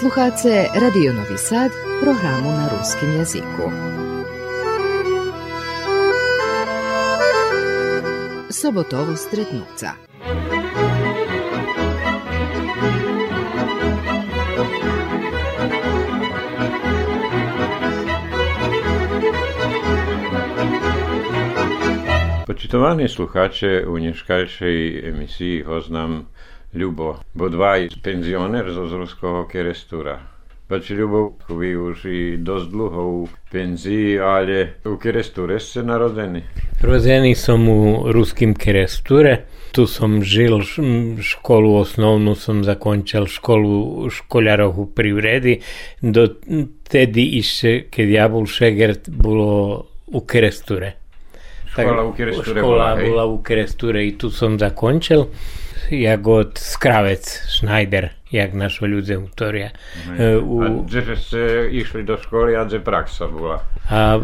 Slušate Radio Novi Sad, programu na ruskim jeziku. Sobotovo stretnuca. Počitovani sluhače, u nješkajšej emisiji hoznam Ljubo, bo dva penzioner z ozorskog restura. Pač Ljubov, koji už i dost dluho u penziji, ali u Keresture se narodeni. Rođeni sam u ruskim Keresture. Tu sam žil školu osnovnu, sam zakončal školu školjarov u privredi. Do tedi išće, kad ja bol šegert, bilo u Keresture. Škola u Keresture škola bila, bila u Keresture i tu sam zakončal. Jak od Skravec, Schneider, jak našo ľudia utoria. E, U... A že ste išli do školy a že praxa bola? A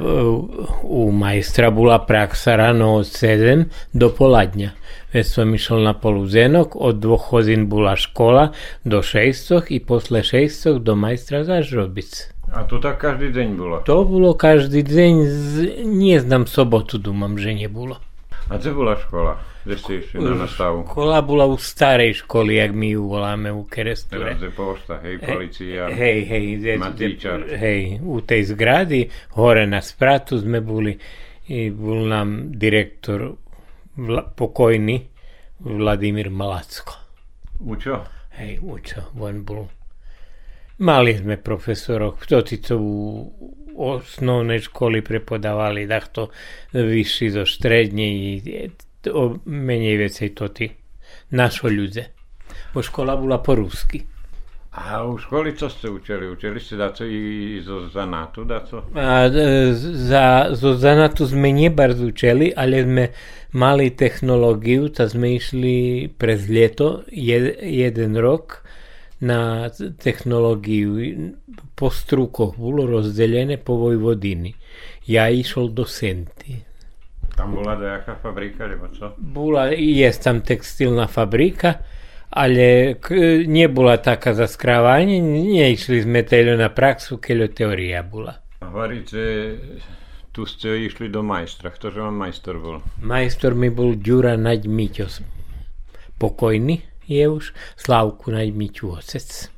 u majstra bola praxa ráno od 7 do poladňa. Veď som išiel na poluzenok, od dvoch hodín bola škola do 6 i posle 6 do majstra zaž robiť. A to tak každý deň bolo? To bolo každý deň, z... nie znam sobotu, dumam, že nebolo. A kde bola škola? Išli na nastavu? Škola bola u starej školy, jak my ju voláme u Keresture. Teraz je pošta, hej, policia, Hej, hej, Matíčar. hej, u tej zgrady, hore na spratu sme boli, i bol nám direktor vla, pokojný Vladimír Malacko. U čo? Hej, učo, on bol. Mali sme profesorov, ktorí to u osnovnej školy prepodávali, takto vyšší zo strednej o menej vecej to ty. Našo ľudia. Bo škola bola po rusky. A u školy čo ste učili? Učili ste daco i zo zanátu, daco? A e, za, zo zanatu sme nebardzo učili, ale sme mali technológiu, tak sme išli prez ljeto, jed, jeden rok, na technológiu po strukoch bolo rozdelené po Vojvodini. Ja išol do Senty. Tam bola nejaká fabrika, alebo čo? Bola, je tam textilná fabrika, ale nebola taká za skrávanie, neišli sme teľo na praxu, keľo teória bola. A hovoríte, tu ste išli do majstra. Ktože vám majstor bol? Majstor mi bol Ďura Naď Miťos. Pokojný je už, Slavku Naď Miťu otec.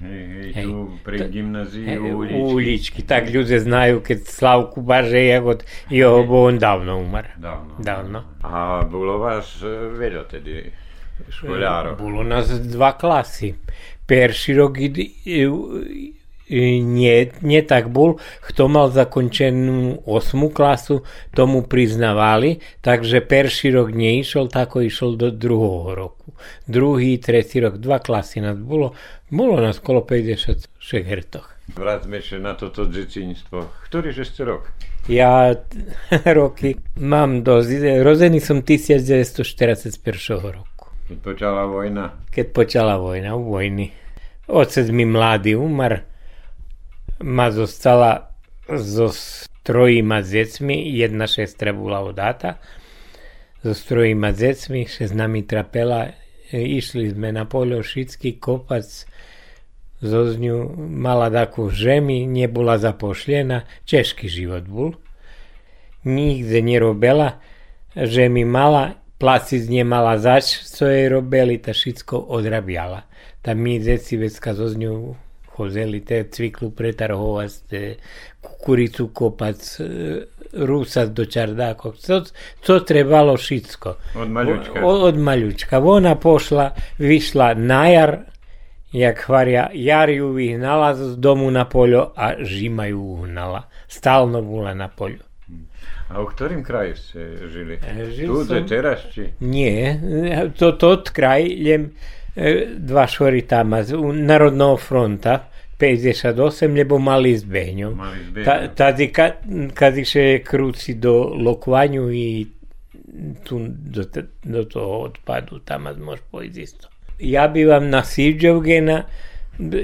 Hej, hej, Hej. tu pri gymnázii Hej, u uličky. uličky. Tak ľudia znajú, keď Slavku baže, jak od jeho, bo on dávno umar. Dávno. Dávno. A bolo vás e, veľa tedy školárov. Bolo nás dva klasy. Perší rok nie, nie tak bol, kto mal zakončenú osmú klasu, tomu priznavali, takže perší rok neišiel, tako išiel do druhého roku. Druhý, tretí rok, dva klasy nás bolo, bolo nás kolo 50 šehertoch. Vráťme ešte na toto dzecinstvo. Ktorý že ste rok? Ja roky mám dosť, rozený som 1941 roku. Keď počala vojna. keď počala vojna, u vojny. Otec mi mladý umar, ma zostala so trojima decmi, jedna šestra bola odata, so trojima decmi, še s nami trapela, išli sme na Poljošický kopac, zo z mala takú žemi, nebola zapošljená, češký život bol. Nigde nerobila, že mi mala, placic nemala zač, co jej robili, ta šitsko odrabjala. Ta mi deci već kad z nju hozeli te cviklu pretarhovať, te kukuricu kopac, e, rusac do čardakov, co, co trebalo šitsko. Od maľučka. Od, od maľučka. Ona pošla, vyšla na jar, jak hvaria, jar ju vyhnala z domu na poľo a žima ju uhnala. Stalno bola na poľu. A u ktorým kraji ste žili? E, žil tu, som- teraz, či? Nie, to, to kraj, ljem e, dva šori tama, u Narodného fronta, 58, lebo mali zbehnjom. Ta, tadi kad, kad iše kruci do Lokvanju i tu do, do toho odpadu, tamo možeš pojiti isto. Ja bivam na Sivđevgena,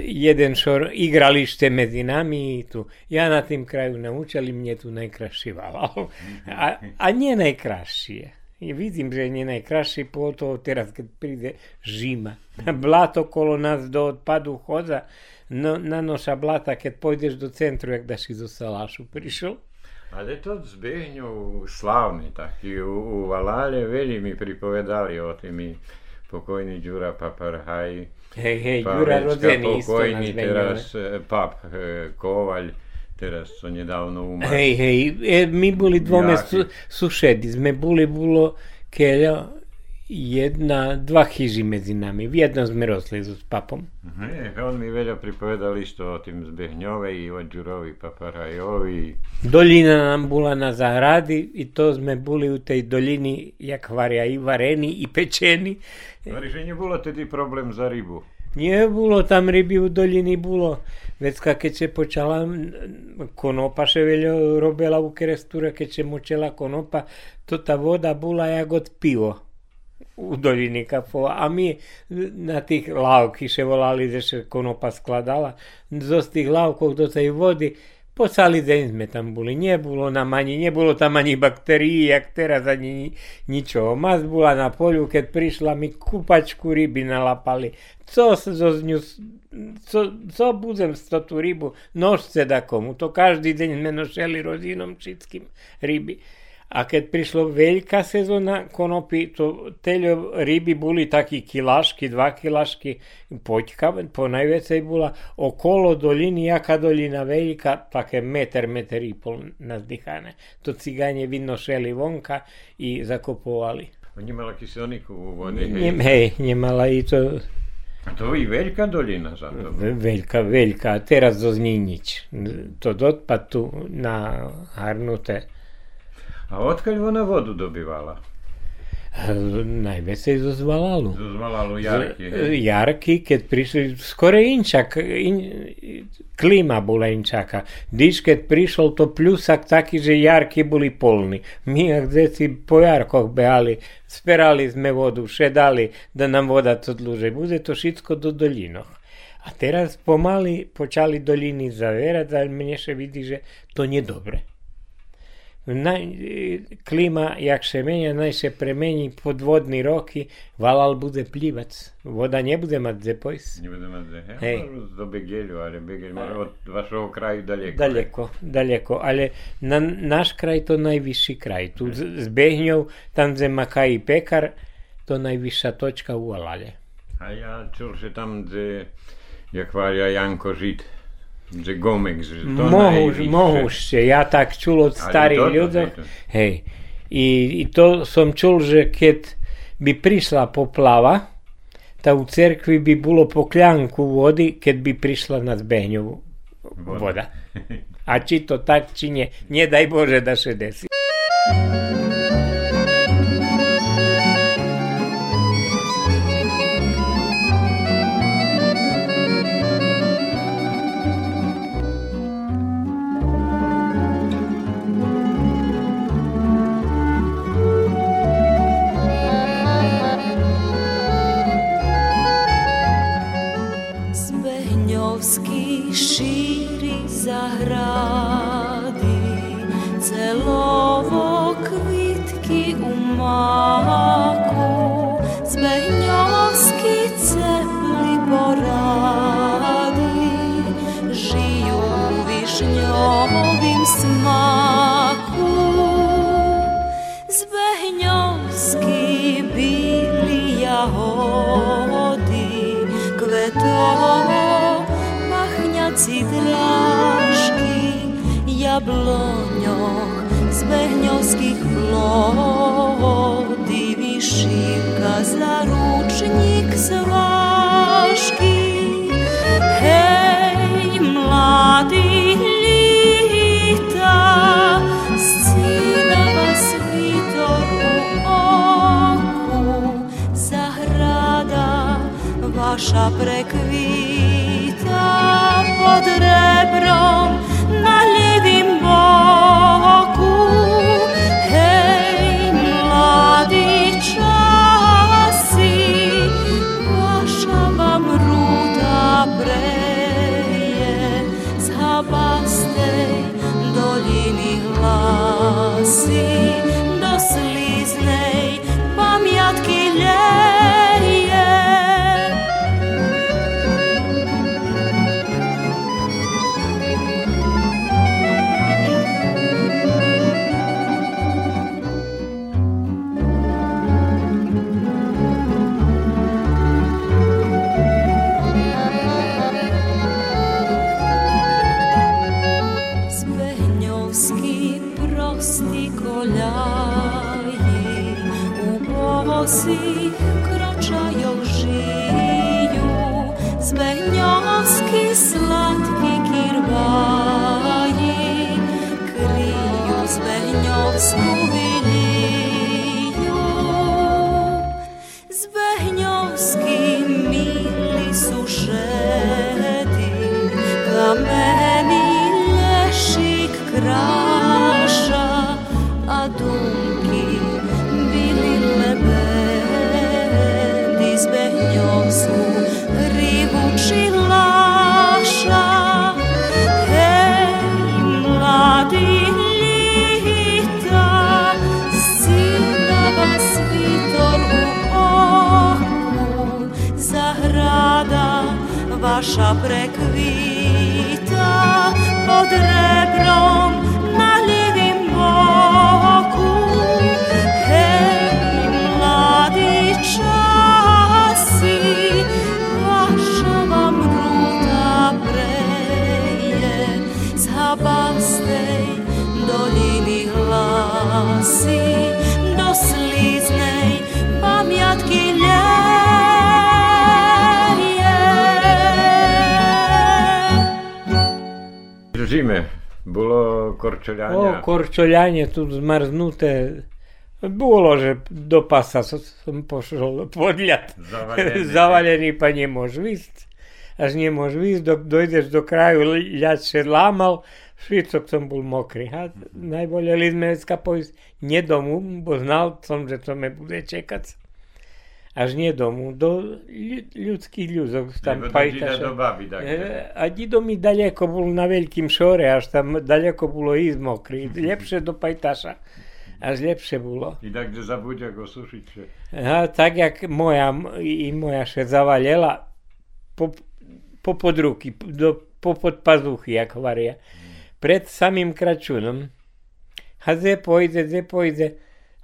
jeden šor, igralište među nami i tu. Ja na tim kraju naučili, mnje tu najkraši valal. A, a nije najkrašije. I vidim, že je najkrajší pogotovo teraz kad pride žima. Blato kolo nas do odpadu hoda, no, nanoša blata kad pojdeš do centru, jak daš iz Salašu prišel. Ale to zbehňov slavný taký. U, u Valále veľmi mi pripovedali o tými pokojný Ďura Paparhaj. Hej, hej, rodený isto pokojný teraz e, pap e, Kovaľ, teraz to nedávno umrel. Hej, hej, e, my boli dvome su, sušedi, sme boli bolo keľa jedna, dva chyži medzi nami. V jednom sme rosli s papom. Hej, on mi veľa pripovedal isto o tým zbehňovej, o Đurovi Paparajovi. Dolina nám bola na zahradi i to sme boli u tej dolini, jak varia i varení, i pečení. Hovorí, že nebolo tedy problém za rybu. Nie bolo tam ryby u doliny, bolo. Vecka, keď se počala konopa, še veľa robila u kerestúra, keď se močela konopa, to tá voda bola jak od pivo u dolini kapova. A mi na tých lávky še volali, že se konopa skladala. Z tých lávkov do tej vody po celý deň sme tam boli. Nebolo nám ani, nebolo tam ani baktérií, jak teraz ani ničoho. Mas bola na polu, keď prišla mi kupačku ryby nalapali. Co zo ňu, co, co budem z tú rybu? Nožce da komu. To každý deň sme nošeli rodínom všetkým ryby. A kad prišlo velika sezona konopi, to teljo ribi buli taki kilaški, dva kilaški, poćka, po je bula okolo dolini, jaka dolina velika, tako meter, meter i pol nazdihane. To ciganje vidno šeli vonka i zakopovali. A njemala kiselnik u vodi? Njem, hej, njemala i to... A to i velika dolina zato? Velika, velika, a teraz do To dotpad tu na Harnute. A odkiaľ ona vodu dobývala? Najviacej zo Zvalalu. Zo Zvalalu Jarky. Jarky, keď prišli, skoro inčak, in, klima bola inčaka. Když keď prišiel to plusak taký, že Jarky boli polní. My, ak deti po Jarkoch behali, sperali sme vodu, šedali, da nám voda to dlúže. Bude to všetko do dolinoch. A teraz pomaly počali doliny zaverať, ale mne še vidí, že to nie dobre naj, klima, jak se menja, naj se premeni podvodni roki, valal bude plivac. Voda ne bude mat gdje pojs. Ne bude mat gdje. Hej. Do Begelju, ali Begelj mora od vašeg kraju daleko. Daleko, daleko. Ali na naš kraj to najviši kraj. Tu z Behnjov, tam gdje Maka i Pekar, to najviša točka u Alalje. A ja čul, že tam gdje jak varia Janko Žid, že Gomek, že to Mohuž, mohušte, ja tak čul od starých ľudí. Hej. I, I to som čul, že keď by prišla poplava, tá u cerkvi by bolo pokľanku vody, keď by prišla na zbehňovú voda. A či to tak, či nie, nedaj Bože da se desi. preckwita pod rebrą naša prekvita pod rebrom Držíme. Bolo korčoľania. O, korčoľanie tu zmarznuté. Bolo, že do pasa som pošol podľad. Zavalený. Zavalený pa nemôž výsť. Až nemôž výsť, do, dojdeš do kraju, ľad še lámal, všetok som bol mokrý. A najboleli sme dneska pojsť nie domu, bo znal som, že to me bude čekať. Až nie domu, do ľud, ľudských ľudok. Tam pajtaša. do baby, tak. A dido mi daleko bol na veľkým šore, až tam daleko bolo ísť mokrý. Lepšie do pajtaša. Až lepšie bolo. I tak, kde zabudia go sušiť. A tak, jak moja, i moja še zavaljela po, po podruky, do, po podpazuchy, jak hovoria. Pred samým kračunom. A ze pojde, ze pojde.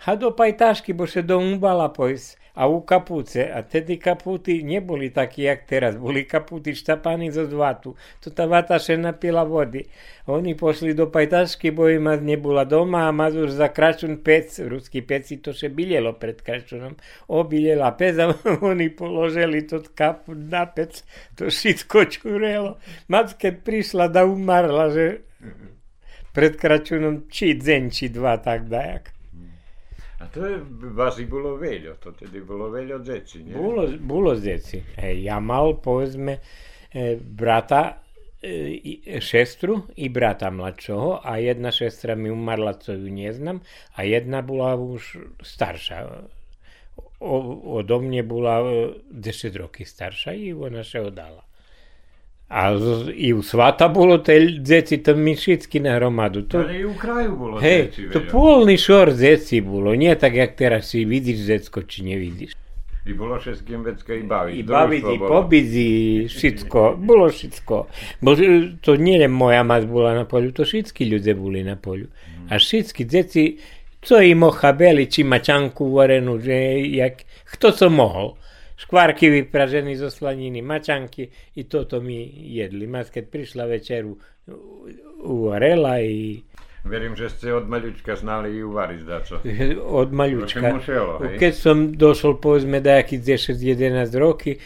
A do pajtašky, bo še do umbala pojsť. A u kapuce. A tedy kaputy neboli takí, jak teraz. Boli kaputy štapaní zo zvatu. To tá vata še napila vody. Oni pošli do pajtašky, bo im nebola doma a Mazur za kračun pec, ruský peci to še biljelo pred kračunom. Obiljela pec a oni položili to kaput na pec, to šitko čurelo. Mac keď prišla da umarla, že pred kračunom či deň, či dva, tak dajak. A to je vás i bolo veľa, to tedy bolo veľa deti, nie? Bolo, bolo deti. E, ja mal, povedzme, e, brata, e, sestru i brata mladšieho a jedna sestra mi umarla, co ju neznám, a jedna bola už starša. O, odo mne bola e, 10 roky starša i ona sa odala. A z- i u svata bolo te deci tam mi všetky na hromadu. To, Ale i u kraju bolo Hej, deci to polný šor zeci bolo, nie tak, jak teraz si vidíš zecko, či nevidíš. I bolo všetkým vecka i baviť. I baviť, i pobiť, i všetko. Bolo všetko. Bo to nie len moja mať bola na poľu, to všetky ľudia boli na poľu. A všetky deti, co im ochabeli, či mačanku varenú, že jak, kto co mohol. škvarki vipraženi z slanjini, mačanki i to to mi jedli. Mas kad prišla večeru Arela i... Verim, že ste od maljučka znali i uvariti da co. Od maljučka. Muselo, kad sam došao po da jak 10-11 roki,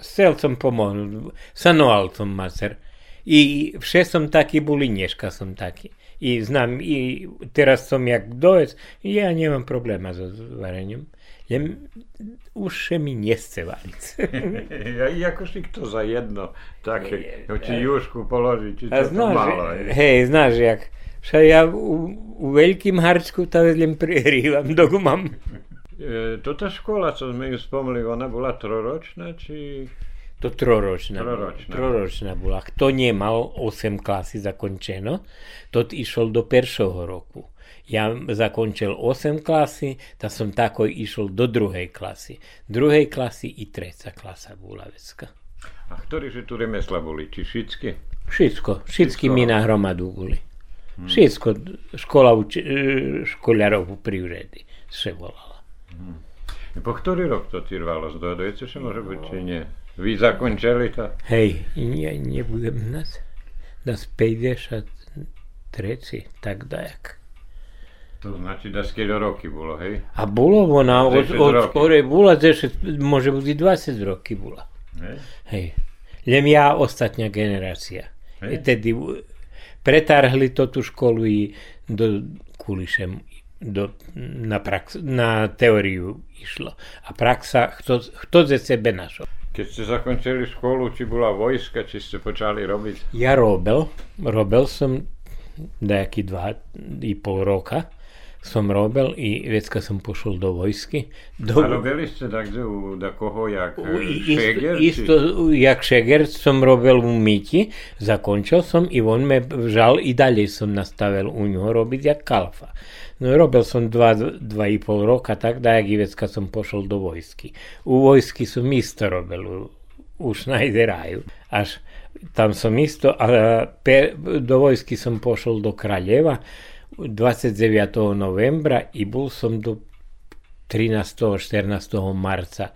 sel sam pomonu, sa noalcom maser. I vše sam taki bulinješka sam taki. I znam, i teraz sam jak dojec, ja nemam problema za varenjem. Len už še mi nechce variť. Ja, i ako si kto za jedno také, či jušku položí, či A čo to znáš, malo. hej. znáš, jak Však ja u, u veľkým harčku to len prihrívam, dok mám. E, toto škola, čo sme ju spomli, ona bola troročná, či... To troročná. Troročná. Troročná bola. Kto nemal 8 klasy zakončeno, to išol do peršoho roku. Ja zakončil 8 klasy, tak som tako išiel do druhej klasy. Druhej klasy i treća klasa bola vecka. A ktorí že tu remesla boli? Či všetky? Všetko, všetky mi na hromadu boli. Všetko, škola uči, e, školiarov privredi se volala. Po ktorý rok to ti rvalo? Zdojujete sa môže byť, či nie? Vy zakončili to? Hej, ja nebudem znať. Das 53, tak dajak. To znači da skeľo roky bolo, hej? A bolo ona, od, 10 od skore bola 10, môže byť i 20 roky bola. hej? Hej. Len ja ostatňa generácia. Hej. Tedy pretarhli to tú školu i do kulišem do, na, prax, na teóriu išlo. A praxa, kto, kto ze sebe našol. Keď ste zakončili školu, či bola vojska, či ste počali robiť? Ja robil, robil som nejaký dva i pol roka som robil i vecka som pošol do vojsky. Do, A robili ste tak, že u da koho, jak e, Isto, šeger? isto jak šeger som robil u Miti, zakončil som i on me žal i dalje som nastavil u ňoho robiť jak kalfa. No robil som dva, dva i pol roka, tak da jak i vecka som pošol do vojsky. U vojsky som isto robil u, u Šnajderaju. Až tam som isto, a pe, do vojsky som pošol do Kraljeva 29. novembra i bol som do 13. 14. marca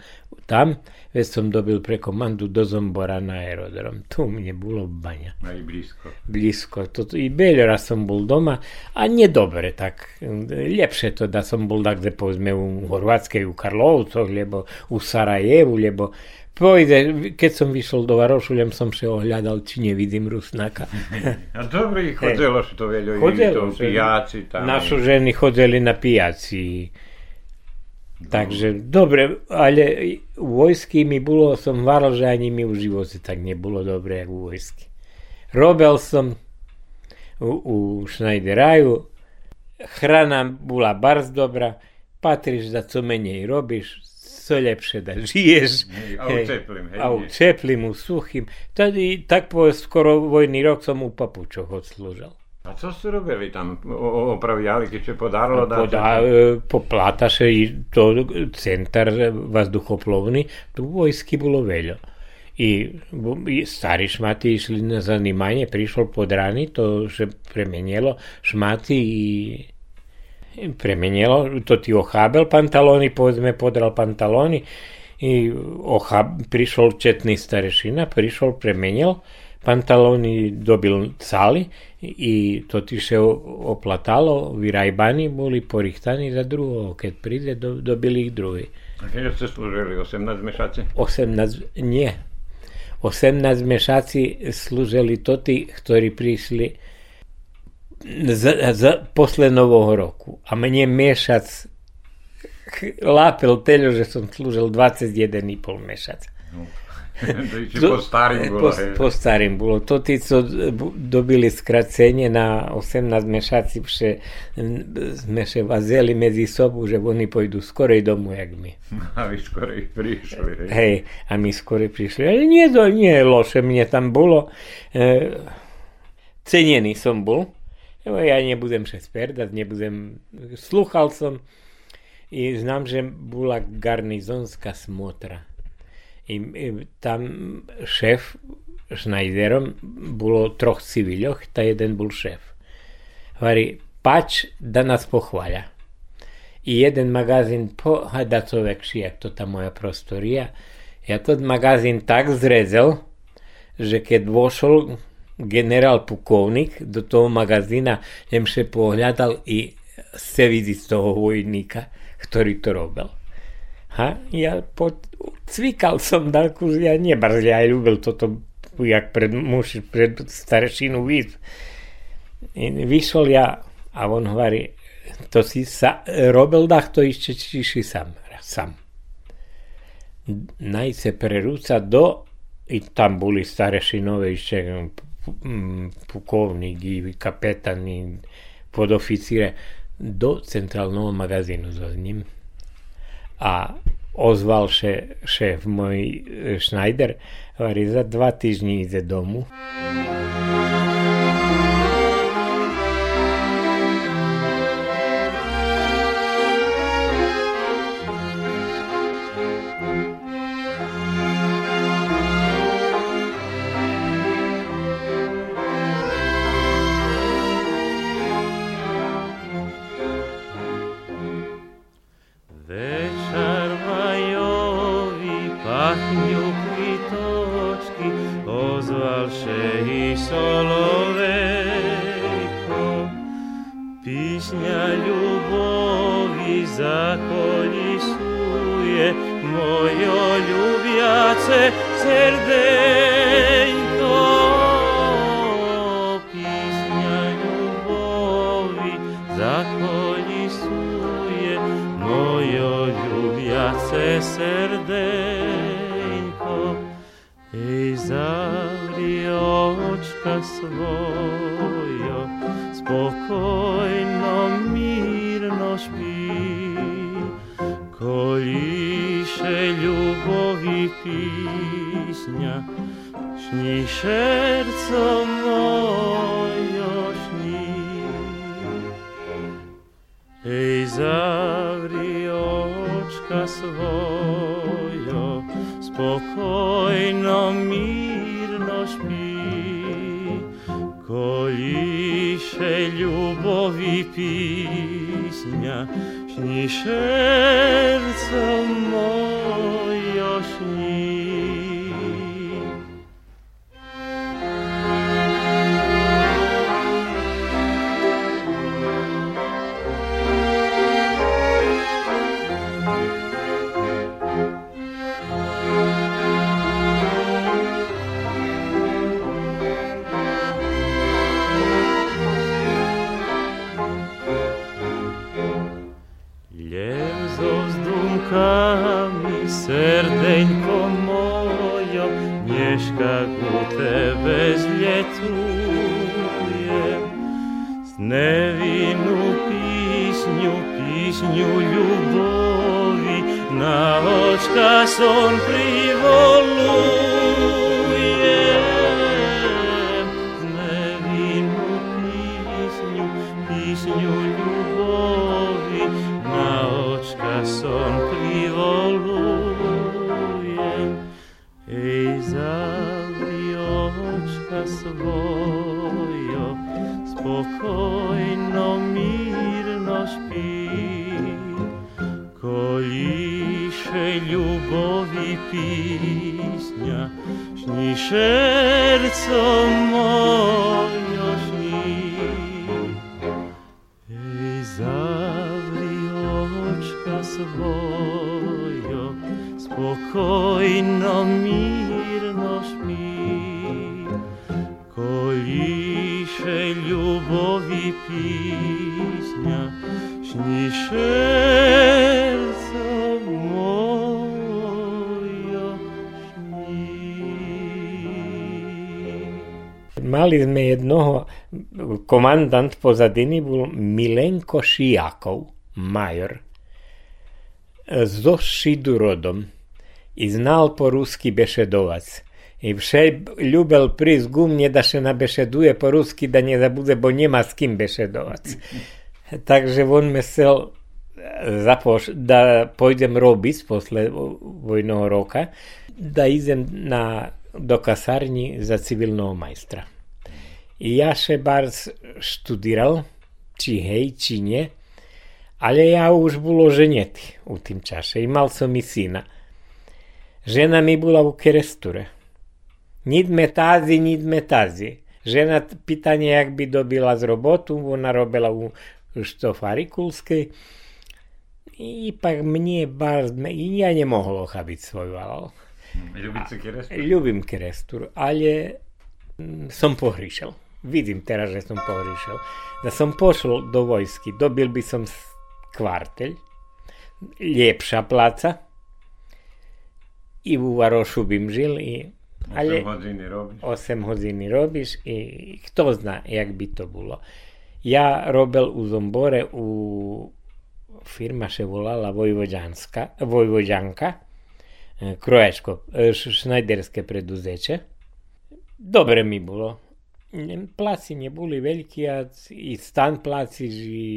tam, već som dobil prekomandu do Zombora na aerodrom. Tu mi je bilo banja. Aj blisko. Blisko. To, I beljera som bol doma, a dobre tak. Ljepše to da som bol dakle povedzme u Horvatskej, u Karlovcoch, lebo u Sarajevu, lebo Pojde, keď som vyšiel do Varošulem, som sa ohľadal, či nevidím Rusnaka. A dobre, chodilo sa to veľa, chodilo, to pijaci tam. Našu ženy chodili na pijaci. Takže dobre, ale u vojsky mi bolo, som varal, že ani mi v živote tak nebolo dobre, ako u vojsky. Robil som u, u Schneideraju, hrana bola bardzo dobra, patriš da co menej robiš, co lepše da žiješ. A u teplim, hej. A u teplim, u suhim. Tadi, tak po skoro vojni rok som u papučoch odslužal. A co ste robili tam? Opravljali, keď se podarilo da... Poda, e, poplataše i to centar vazduhoplovni, tu vojski bilo veljo. I, i stari šmati išli na zanimanje, prišlo pod rani, to se premenjelo, šmati i premenjelo, to ti ohabel pantaloni, povedzme podral pantaloni i ohab, prišol četni starešina, prišol, premenjel, pantaloni dobil cali i to ti se oplatalo, virajbani boli porihtani za drugo, keď príde, do, dobili ih drugi. A keď ste slúžili? 18 mešaci? 18, nie. 18 mešaci slúžili to tí, ktorí prišli za, za, posle Novog roku. A mne mešac lápil teľo, že som slúžil 21,5 mešac. Po starým bolo. Po, po starým bolo. To tí, co dobili skracenie na 18 mešaci, vše, sme še vazeli medzi sobu, že oni pôjdu skorej domu, jak my. A vy skorej prišli. Hej, hej a my skorej prišli. Ale nie, to nie je loše, mne tam bolo. E, cenený som bol. Ja nebudem še sperdať, nebudem... Sluchal som i znam, že bola garnizonská smotra i, tam šéf Schneiderom bolo troch civiljoh, ta jeden bol šéf. Hovorí, pač da nas pohvalja. I jeden magazin po, hajda čovek šijak, to ta moja prostorija. Ja tот magazin tak zrezel, že keď vošol generál pukovnik do toho magazína, jem pohľadal i se vidi z toho vojníka, ktorý to robil. A ja cvikal sam, da ja nije bar ja je ljubil to, to jak pred muši, pred starešinu vid. Višol ja, a on hovorí, to si sa, robil dah, to išće čiši sam. sam. Naj se preruca do, i tam boli starešinove išće, pukovnik i kapetan i podoficire, do centralnog magazinu za njim. A ozval še, šef moj eh, Schneider, za dva tižnji ide domu. pokoni sue, mojo ljubiace serdejko. Pisnja ljubovi mojo ljubiace serdejko. Ej, zavri očka svojo, spokoj wiśnia, śni serco mojo, śni. Ej, zawri oczka swojo, spokojno, mirno śpi. Kolisze lubowi piśnia, śni serco moje. Не війну пісню, пісню любові, на очка сон приволу. Komandant pozadini bol Milenko Šijakov, major, zo Šidu rodom i znal po ruski bešedovac. I vše ljubel priz gumnje da še nabešeduje po ruski da nje zabude, bo nema s kim bešedovac. Takže on me sel zapoš, da pojdem robiť posle vojného roka, da idem na, do kasarni za civilného majstra. Ja še bar študiral, či hej, či nie, ale ja už bolo ženeti u tým čase i mal som i syna. Žena mi bola u keresture. Nit metazi, nit metazi. Žena pitanje jak bi dobila z robotu, ona robila u štofari kulskej. I pak mne bar, i ja nemohlo chabiť svoj valal. Ľubíte kerestu? Ľubím keresturu, ale mm, som pohrišel. Vidím teraz, že som. Da som pošol do vojsky, dobil by som kvartelj, ljepša placa i u Varošu bim žil i robíš? 8 hodiny robíš i kto zna, jak by to bolo. Ja robil u Zombore u firma še volala Vojvođanska, Vojvođanka, e, krojačko, e, šnajderske preduzeće. Dobre mi bilo. Placi nie boli veľkí a i stan placiš i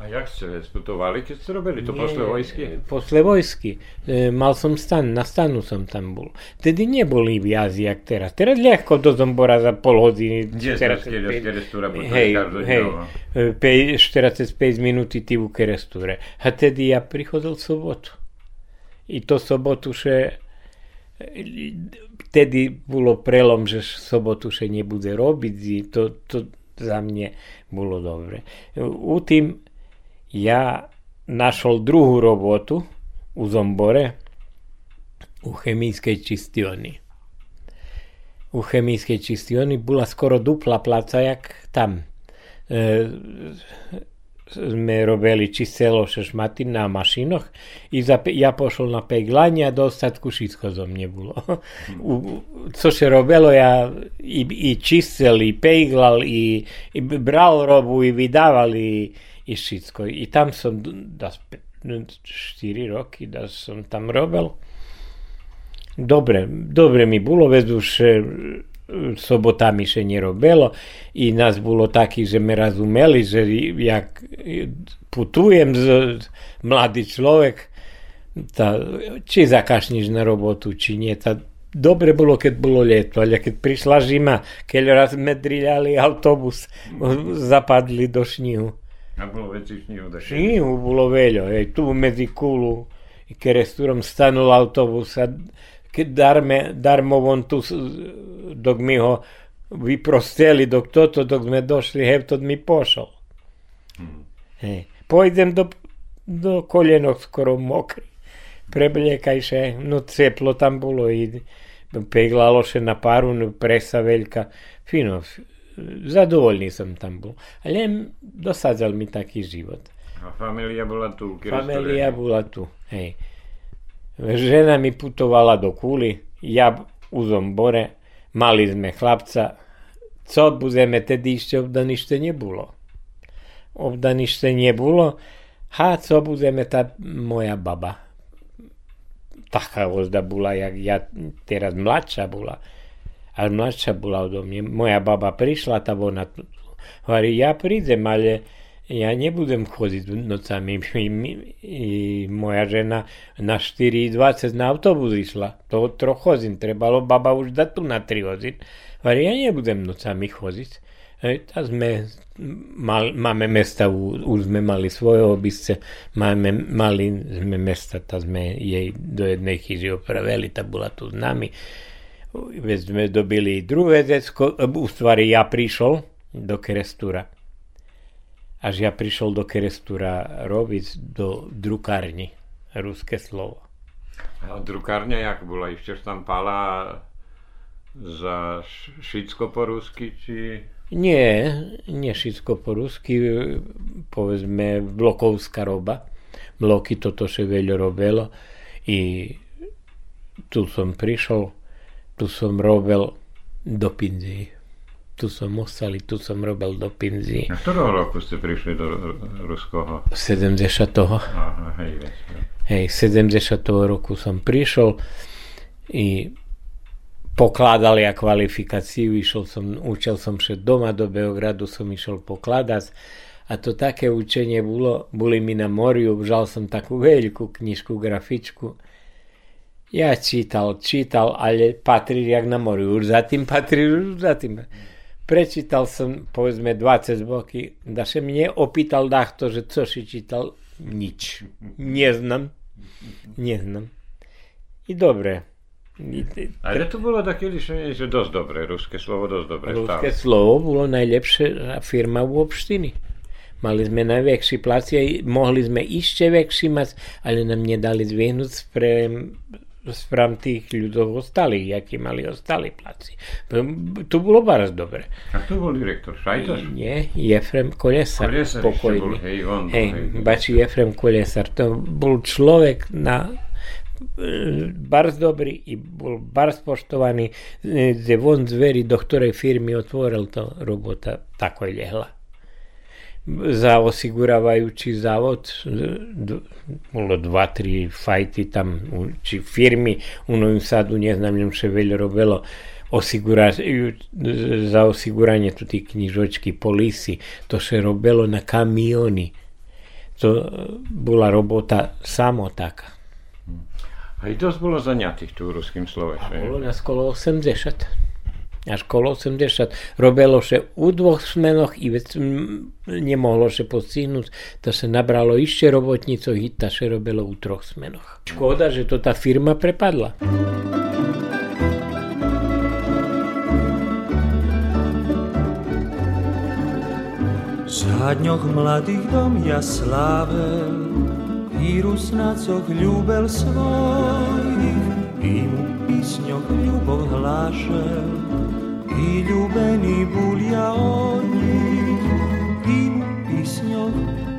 A jak ste sputovali, keď ste robili to Nie, posle vojsky? Posle vojsky. E, mal som stan, na stanu som tam bol. Tedy neboli viazy jak teraz. Teraz ľahko do Zombora za pol hodiny. Gdje teraz ste skieľa z päť- kerestúra, potom Hej, hej, e, pej- 45 minúty ty u keresture. A tedy ja prichodil sobotu. I to sobotu še vtedy bolo prelom, že sobotu še nebude robiť to, to za mne bolo dobre. U tým ja našol druhú robotu u Zombore u chemijskej čistioni. U chemijskej čistioni bola skoro dupla placa jak tam. E, sme robili čistelo šešmaty na mašinoch i za, ja pošol na peglanje, a dostatku šitko za mnje bilo. U, co se robilo ja i, i čistil, i peglal, i, i bral robu, i vidaval, i, i šitko. I tam sam, da, štiri roky, da sam tam robil. Dobre, dobre mi bilo, už sobotami še nerobilo i nas bolo takých, že me razumeli, že jak putujem, z, mladý človek, tá, či zakašniš na robotu, či nie. Tá, dobre bolo, keď bolo leto, ale keď prišla zima, keď raz sme driľali autobus, zapadli do šnihu. A bolo väčší šnihu. Šnihu bolo veľa, hej, tu medzi kulu i keresturom stanul autobus a keď darme, darmo von tu, dok mi ho vyprosteli, dok toto, dok sme došli, to mi pošol. Hmm. Hej. Pojdem do, do koljenok skoro mokri. Prebliekajše, no ceplo tam bolo i peglalo še na paru, no presa veľka. Fino, zadovoljný som tam bol. Ale dosadzal mi taký život. A familia bola tu? Familia bola tu, hej. Žena mi putovala do Kuli, ja u Zombore, mali sme chlapca. Co budeme, tedy ešte obdanište nebulo. Obdanište nebulo, ha, co budeme, tá moja baba. Taká ozda bola, jak ja teraz mladšia bola. Ale mladšia bola odo mňa. Moja baba prišla, tá ona hovorí, ja prídem, ale ja nebudem chodiť nocami. Moja žena na 4.20 na autobus išla. To troch chodím. Trebalo baba už dať tu na 3 hodín. Ale ja nebudem nocami chodiť. A sme, mal, máme mesta, už sme mali svoje obisce, máme, mali sme mesta, tá sme jej do jednej chyži opravili, tá bola tu s nami. Veď sme dobili druhé decko, u stvari ja prišol do Kerestura až ja prišiel do Kerestura robiť do drukárni, ruské slovo. A drukárňa jak bola? Ešte tam pala za šicko po rusky, či... Nie, nie šicko po rusky, povedzme blokovská roba. Bloky toto še veľa robilo i tu som prišiel, tu som robil do pinzii tu som ostali, tu som robil do pinzi. A ktorého roku ste prišli do Ruskoho? 70. Aha, hej, hej, 70. roku som prišiel i pokladal ja kvalifikáciu, išiel som, učil som še doma do Beogradu, som išiel pokladať a to také učenie bolo, boli mi na moriu, žal som takú veľkú knižku, grafičku. Ja čítal, čítal, ale patrí jak na moriu, už za tým patrí, už za tým. Prečítal som, povedzme, 20 boky, da sa mne opýtal dachto, že co si čítal, nič. Neznam. Neznam. I dobre. Ale to bolo také riešenie, že dosť dobre, ruské slovo dosť dobre. Ruské slovo bolo najlepšia firma v obštiny. Mali sme najväčší plac, mohli sme ešte väčší mať, ale nám nedali zvihnúť pre spram tých ľudov ostali, akí mali ostali placi. To bolo baraz dobre. A to bol direktor Šajtoš? Nie, Jefrem Kolesar. Kolesar pokojný. Bol, hej, on hej, hej. Bači Jefrem Kolesar. To bol človek na e, barz dobrý i bol barz poštovaný, že von zveri, do ktorej firmy otvoril to robota, tako je ljehla za osiguravajući zavod bolo dva, tri fajti tam, či firmi u Novim Sadu, ne znam njom še robilo osigura, za osiguranje tu tih knjižočki polisi, to še robilo na kamioni. To bola robota samo taka. A i dosť bolo zaňatých tu ruským slovešem. Bolo nás skolo 80 až kolo 80. Robilo se u dvoch smenoch i vec nemohlo se postihnúť, to sa nabralo ešte robotnicov i to sa robilo u troch smenoch. Škoda, že to tá firma prepadla. Zadňoch mladých dom ja slável, i rusnacoch ľúbel svojich, i mu písňoch ľubov hlášel, i ľúbený bulia od nich, im písňou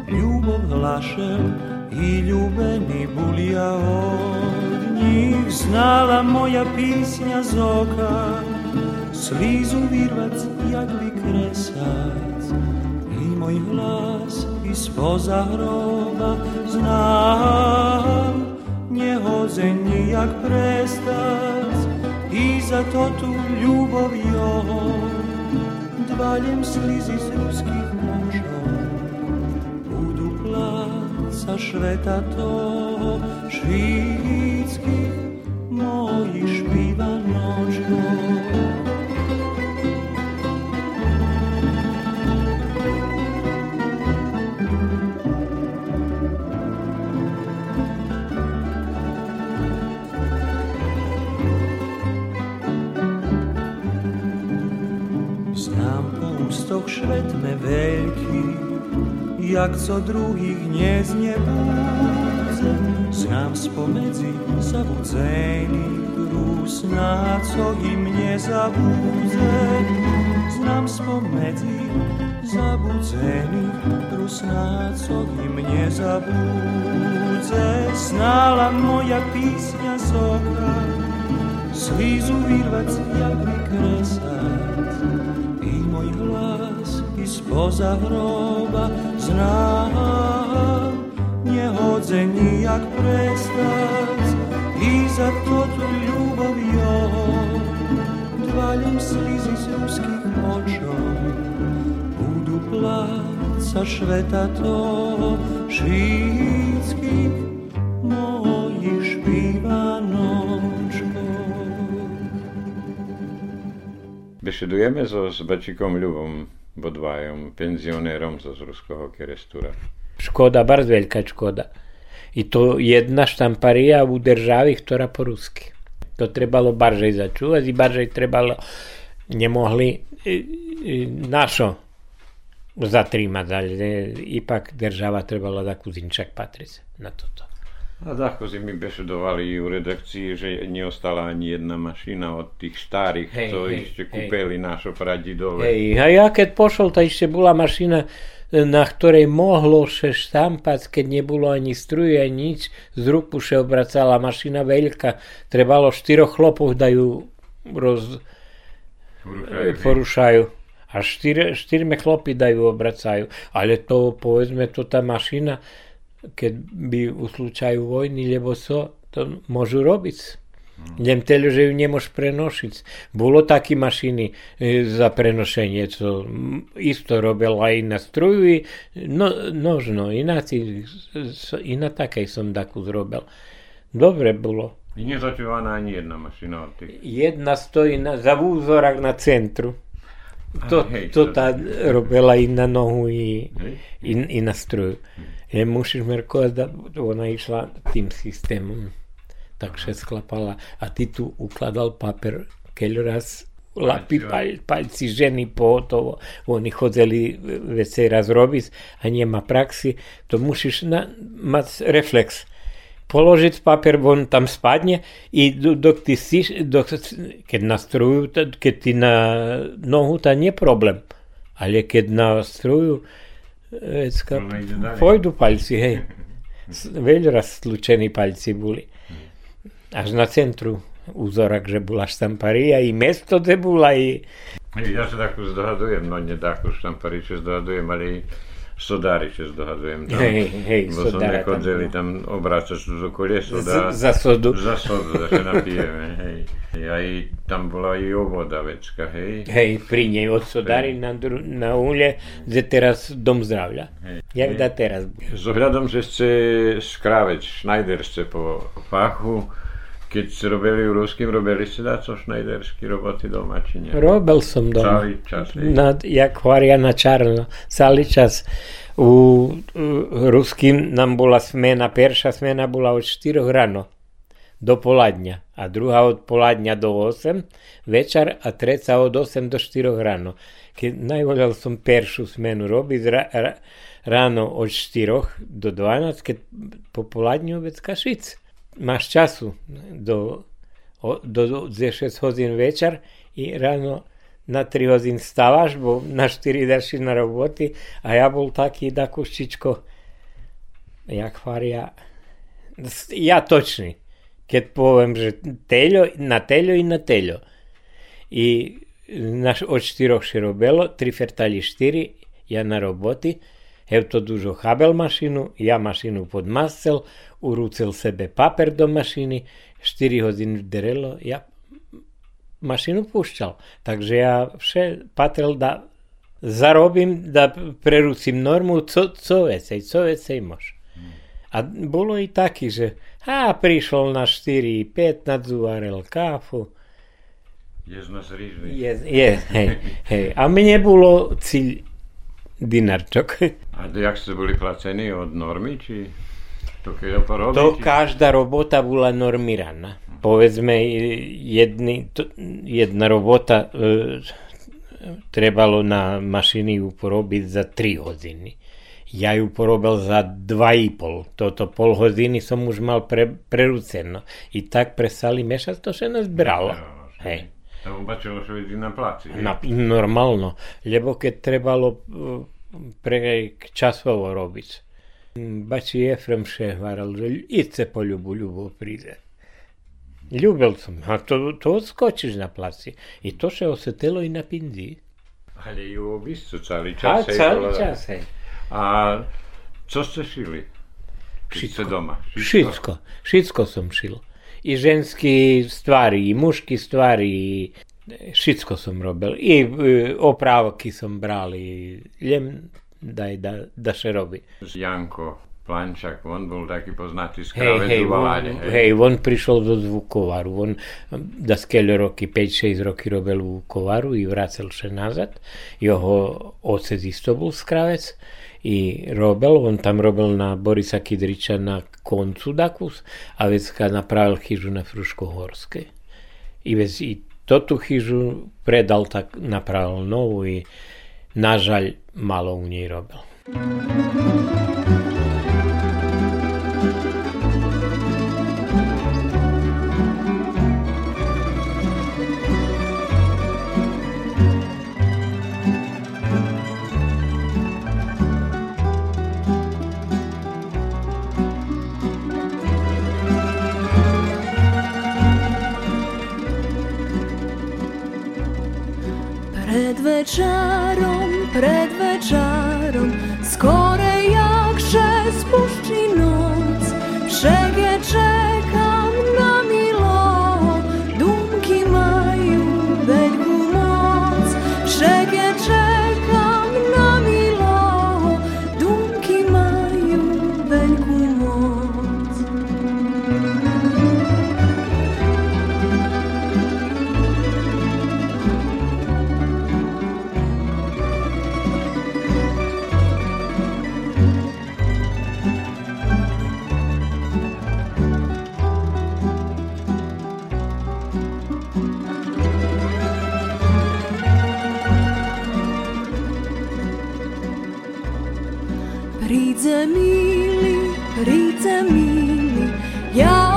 ľubov hlašel, i ľúbený bulia od nich. Znala moja písňa z oka, slízu vyrvať, jak vykresať, i môj hlas i spoza hroba znám, nehoze nijak prestať, i za to tu ljubav jo Dvaljem slizi iz ruskih muža Budu sa šveta to švitskih Moji špiva noćno. Ústoch švetme veľký, jak co druhých neznie búdze. Znam spomedzi zabudzených rúsná, co im nezabúdze. Znam spomedzi zabudzených rusná, co im nezabúdze. Snála moja písňa z oka, slízu vyrvať, jak vykresať. I spoza hroba znám, nehodze nijak prestať. I za to tu ľubov jo, dvaľam slízy z ruských očov. Budú pláca šveta toho všetkých mojich špívanočkov. Besedujeme so Zbačikom Ľubom Bodvajom, penzionérom zo z Ruského kerestura. Škoda, bardzo veľká škoda. I to jedna štamparija u državi, ktorá po rusky. To trebalo baržej začúvať i baržej trebalo nemohli i, i, našo zatrímať, ale ipak država trebala da kuzinčak patriť na toto. A tako si mi besedovali u redakcii, že neostala ani jedna mašina od tých starých, Hej, co hej, ešte hej. kúpeli našo pradidové. Hej, a ja keď pošol, to ešte bola mašina, na ktorej mohlo še štampať, keď nebolo ani struje, ani nič. Z ruku še obracala mašina veľká. Trebalo štyroch chlopov da ju roz, Porušajú. porušajú. A štyri, štyrme chlopy da ju obracajú. Ale to, povedzme, to tá mašina, keď by u slučaju vojny, lebo so, to môžu robiť. Len teľo, že ju nemôž prenošiť. Bolo také mašiny e, za prenošenie, co isto robil aj na struju, i no, nožno, i s- i na takej som takú zrobil. Dobre bolo. I nezačúvaná ani jedna mašina od tých. Jedna stojí na, za úzorak na centru. To, hej, to to- tá robila i na nohu, i, Hej. i, i na struju. Je musíš merkovať, ona išla tým systémom. Takže sklapala. A ty tu ukladal papier, keď raz lapy, pal, palci ženy pohotovo. Oni chodzeli vecej raz robiť a nemá praxi. To musíš na, mať reflex. Položiť papier, on tam spadne i do- dok ty si, dok, keď na struju, t- keď ty na nohu, to nie problém. Ale keď na struju, pôjdu palci, hej. Veľa stlučení palci boli. Až na centru úzorak, že bola štamparija i mesto, kde bola i... Ja sa takú zdohadujem, no nie takú štampariče zdohadujem, ale i sodáriče zdohadujem. Tam, Hej, hej, bo som sodára tam nechodzeli bol. tam obrácať zo koleso Z, da, za sodu. za sodu, da sa napijeme, hej. Hej, Aj tam bola i ovoda vecka, hej. Hej, pri nej od sodary na, na ulje, kde teraz dom zdravľa. Hej. Jak da teraz. S ohľadom, že ste skrávec, Schneiderce po fachu, keď ste robili u ruským, robili ste dáco Schneidersky roboty doma, či nie? Robil som doma. Celý čas, hej. Na, jak varia na čarno. Celý čas. U, u ruským nám bola smena, perša smena bola od 4 ráno do poladňa a druhá od poladňa do 8 večer a treća od 8 do 4 ráno. Keď najvoľal som peršu smenu robiť ra, ra, ráno od 4 do 12, keď po poladňu vec kašic. maš času do, do, do 26 hodin večer i rano na tri hodin stavaš, bo na štiri daš na roboti, a ja bol i da kuščičko jak farija. Ja točni, kad povem, že teljo, na teljo i na teljo. I naš od štirok širobelo, tri fertali štiri, ja na roboti, to dužo habel mašinu, ja mašinu pod mascel, urúcil sebe paper do mašiny, 4 hodiny derelo, ja mašinu púšťal. Takže ja vše patril da zarobím, da prerúcim normu, co, co vecej, co vecej mož. A bolo i taký, že a prišiel na 4-5, nadzúvarel káfu. Jezno z rýžvy. Je, je, hej, hej. A mne bolo cíl dinarčok. A jak ste boli placení od normy, či to keď porobí? To či... každá robota bola normiraná. Povedzme, jedny, to, jedna robota e, trebalo na mašiny ju porobiť za 3 hodiny. Ja ju porobil za 2,5. Toto pol hodiny som už mal pre, prerúceno. I tak presali mešať, to všetko zbralo. Jo, Hej. To že vidí na placi. Na, normálno. Lebo keď trebalo e, pre časovo robiť. Bači Efrem šehvaral, že idce po ľubu, ľubo príde. Ľúbil som, a to, to odskočíš na placi. I to še osetelo i na pinzi. Ale ju vysúcali A čas. hej, celý bola- čas. A čo ste šili? Všetko. doma. Všetko, všetko som šil. I ženský stvari, i mužský stvari, i všetko som robil. I e, oprávky som bral, i len daj da, da še robi. Janko Plančak, on bol taký poznatý z Hej, hej, on, hej, on prišiel do zvukovaru. On da skeľ roky, 5-6 roky robil u kovaru i vracel še nazad. Jeho otec isto bol z Kravec i robil, on tam robil na Borisa Kidriča na koncu Dakus, a kad napravil chyžu na Fruškohorskej. I vec i to tu chyžu predal, tak napravil novu i nažalj malo u njej robil. Pred večerom, pred Yeah.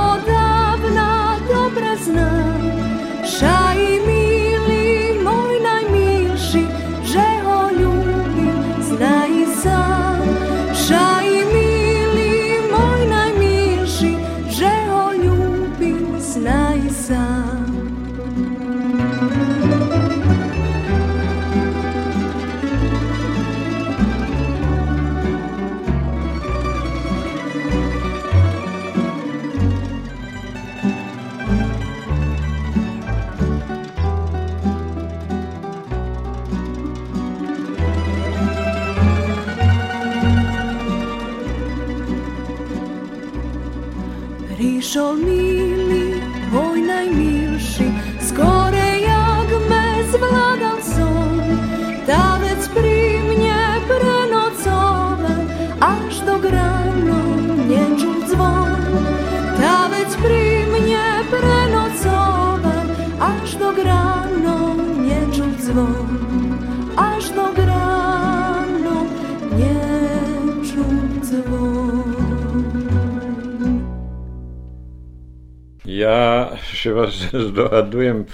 Ja še vás zdohadujem,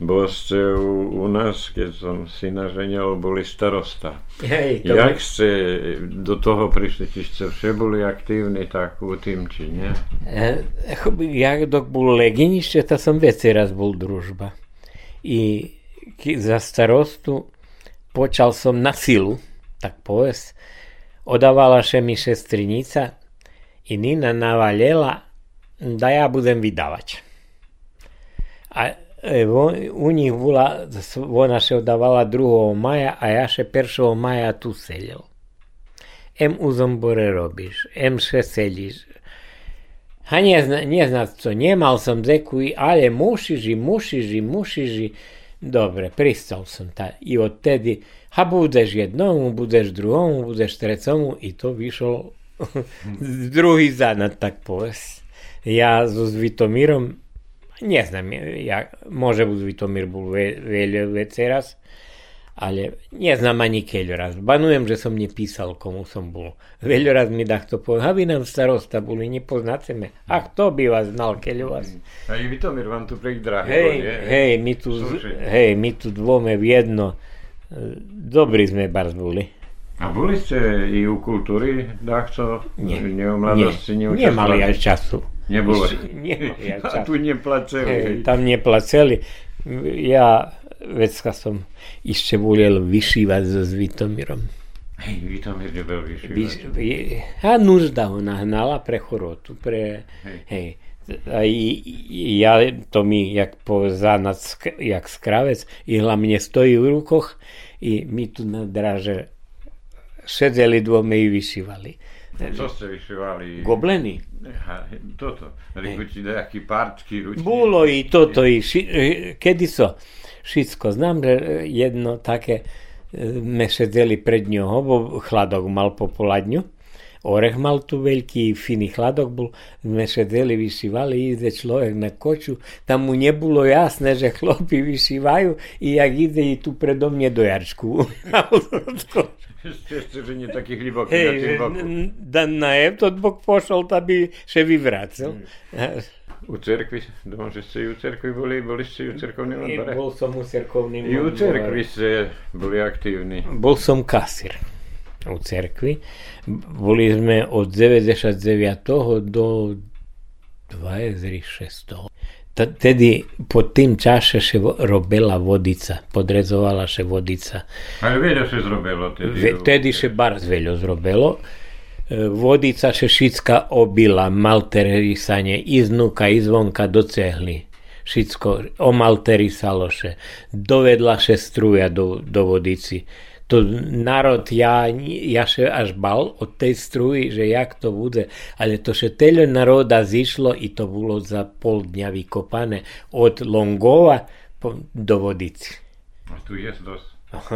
bo ste u, u nás, keď som syna ženil, boli starosta. Hej, to Jak ste do toho prišli, či ste vše boli aktívni tak u tým, či nie? E, Ja dok bol leginište, to som veci raz bol družba. I za starostu počal som na silu, tak povedz, odávala še mi šestrinica i Nina navaljela da ja budem vydavač. A e, u njih vula, ona še odavala 2. maja, a ja še 1. maja tu seljel. em u zombore robiš, em še seliš. A nie, nie zna co, nemal som zeku, ale mušiš i mušiš i mušiš i... Dobre, pristal som ta. I odtedy, a budeš jednomu, budeš druhomu, budeš trecomu i to vyšlo druhý zanad, tak povedz. Ja so Zvitomírom, neznam, ja, može Zvitomír bol veľa veci raz, ale neznám ani keď raz. Banujem, že som nepísal, komu som bol. Veľa raz mi takto povedal, aby nám starosta boli, nepoznáte me. A kto by vás znal, keď vás... A i Vitomír vám tu prek drahý hej, hej, my tu, hej, my tu dvome v jedno. Dobrí sme bars boli. A boli ste i u kultúry, dáchco? Nie. Nie, nie Nemali aj času. Nebolo. Času. A tu neplaceli. Tam neplaceli. Ja vecka som ešte volel vyšívať so Zvitomírom. Hej, Vitomír nebol vyšívať. Vy, a nužda ho nahnala pre chorotu, pre... Hej. hej. A ja, to mi, jak povzánat, jak skravec, i hlavne stojí v rukoch i my tu na draže sedeli dvome i vyšívali. Co ste vyšívali? Gobleny. Toto. Rikući nejaký párčky ručky. Bolo i toto i ši, kedy so všetko. Znam, že jedno také me sedeli pred ňoho, bo chladok mal popoladňu. Orech mal tu veľký, finý chladok bol, sme sedeli, vyšívali, ide človek na koču, tam mu nebolo jasné, že chlopy vyšívajú i jak ide i tu predo mne do jarčku. Ešte, ešte, že nie taký hliboký Hej, na tým boku. da na tot bok pošol, da by še vyvracel. U cerkvi, doma, že ste u cerkvi boli, boli ste u cerkovnom I odbore? bol som u cerkovným I u odbore. cerkvi ste boli aktívni. Bol som kasír u cerkvi. Boli sme od 99. do 26. Tedy pod tým čaše še robila vodica, podrezovala še vodica. Ale veľa sa zrobilo tedy. Ve, še bar zveľo zrobelo. E, Vodica še šicka obila, malterisanie, iznuka, izvonka do cehly. Šicko omalterisalo še. Dovedla še struja do, do vodici. To národ, ja, ja še až bal od tej struji, že jak to bude. Ale to še teľo národa zišlo i to bolo za pol dňa vykopané od Longova do vodici. A tu je dosť.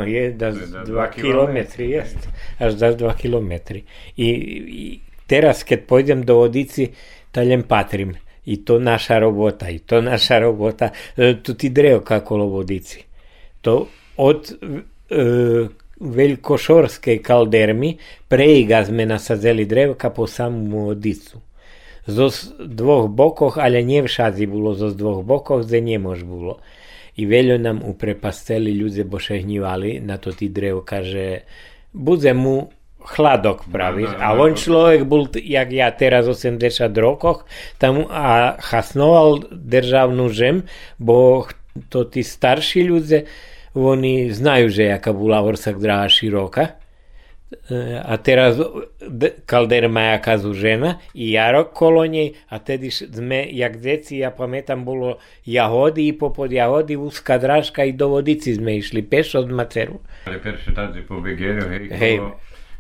Je da je da 2 dva kilometri, jest. Až da 2 kilometri. I, I teraz, keď pôjdem do Vodici, taljem patrim. I to naša robota, i to naša robota. E, tu ti drevka kolo Vodici. To od e, Veľkošorskej kaldermy prejga sme nasadzeli drevka po samú Vodicu. Zo dvoch bokoch, ale nie všadzi bolo zo z dvoch bokoch, kde nemož bolo. I veľo nám uprepasteli ľudia, bo šehnívali na to tí drevka, že bude mu chladok praviť. No, no, A no, on bol, t- jak ja teraz 80 rokoch, tam a chasnoval državnú žem, bo to tí starší ľudia, oni znajú, že jaká bola Orsak draha široka. E, A teraz d- kalderma jaká zužena i jarok kolo nej a tedy sme, jak deci, ja pamätám, bolo jahody i popod jahody úzka drážka i do vodici sme išli pešo od Maceru. Ale perše tady po Begeru, hej, Hej. kolo,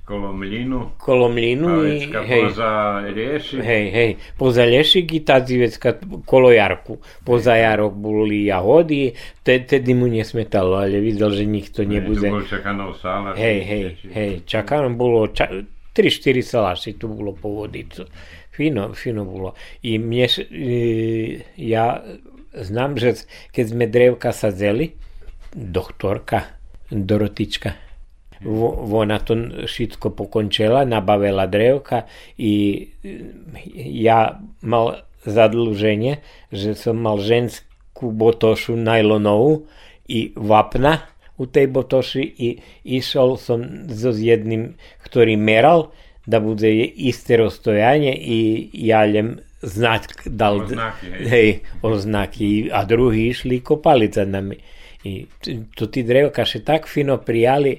kolo mlínu. Kolo mlinu i hej, poza rieši. hej, hej, poza Lešik i tadzivecka kolo Jarku. Poza Jarok boli jahody, te, tedy mu nesmetalo, ale videl, že nikto Tu nebude. bol čakanov sála. Hej, hej, hej, čakám, bolo ča- 3-4 salaši tu bolo po vodicu. Fino, fino bolo. I mne, ja znam, že keď sme drevka sadzeli, doktorka Dorotička, ona to všetko pokončila, nabavila drevka i e, ja mal zadlženie, že som mal ženskú botošu najlonovú i vapna u tej botoši i išol som so s jedným, ktorý meral, da bude isté rozstojanie i ja jem znať dal Oznaky, hej. hej, oznaky a druhý išli kopali za nami. I to ti drevka še tak fino prijali,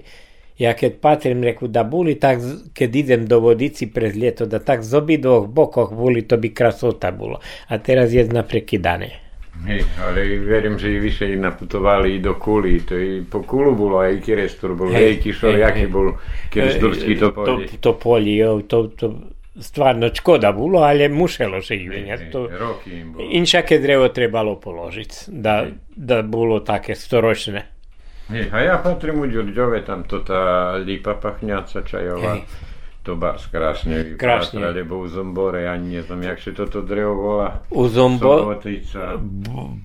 ja keď patrím, reku, da boli tak, keď idem do vodici pred lieto, da tak z obidvoch bokoch boli, to by krasota bolo. A teraz jedna prekidane. Hej, ale verím, že vyše naputovali i do Kuli, to i po Kulu bolo aj Kirestur, bol hej, Kišor, jaký bol Kiresturský to polje. To, to polje, jo, to, to stvarno škoda bilo, ali mušelo se ih To, roky im bolo. Inšake drevo trebalo položiť, da, da bolo také storočné. Hej, a ja patrím u Ďurďove, tam to tá lípa pachňaca čajová. Hej. To bás krásne vypadá, lebo u Zombore, ja neznám, jak sa toto drevo volá. U Zombore?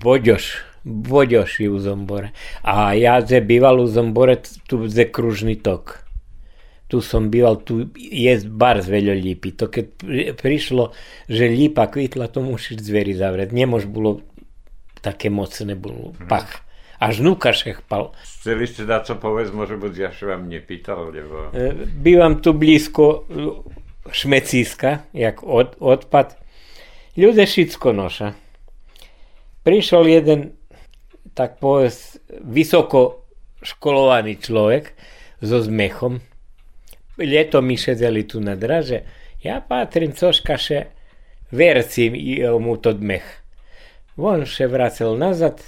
Boďoš. Boďoš je u Zombore. A ja ze býval u Zombore, tu ze kružný tok. Tu som býval, tu je bar z veľo lípy. To keď prišlo, že lípa kvitla, to musíš zveri zavrieť. Nemož bolo také mocné, bolo pach. Až Nukašek pal. Chceli ste dať co povedz, môže byť, ja sa vám nepýtal, lebo... E, bývam tu blízko Šmecíska, jak od, odpad. Ľudia všetko noša. Prišiel jeden, tak povedz, vysoko školovaný človek so zmechom. Ljeto mi šedeli tu na draže. Ja patrím, coškaše, vercim mu to dmech. On še vracel nazad,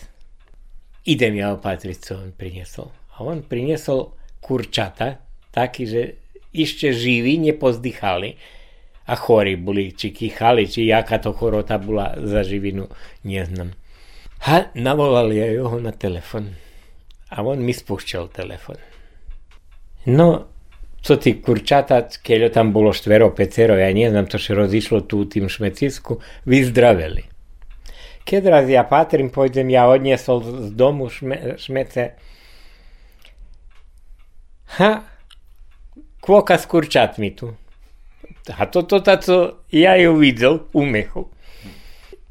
idem ja opatriť, co on priniesol. A on priniesol kurčata, takí, že ešte živí, nepozdychali. A chorí boli, či kýchali, či jaká to chorota bola za živinu, neznam. A navolali ja ho na telefon. A on mi spúšťal telefon. No, co tí kurčata, keď tam bolo štvero, pecero, ja neznam, to še rozišlo tu u tým šmecisku, vyzdraveli. Keď raz ja patrím, pôjdem, ja odniesol z domu šme, šmece. Ha, kvoka s kurčatmi tu. A toto, to, co ja ju videl u mechu.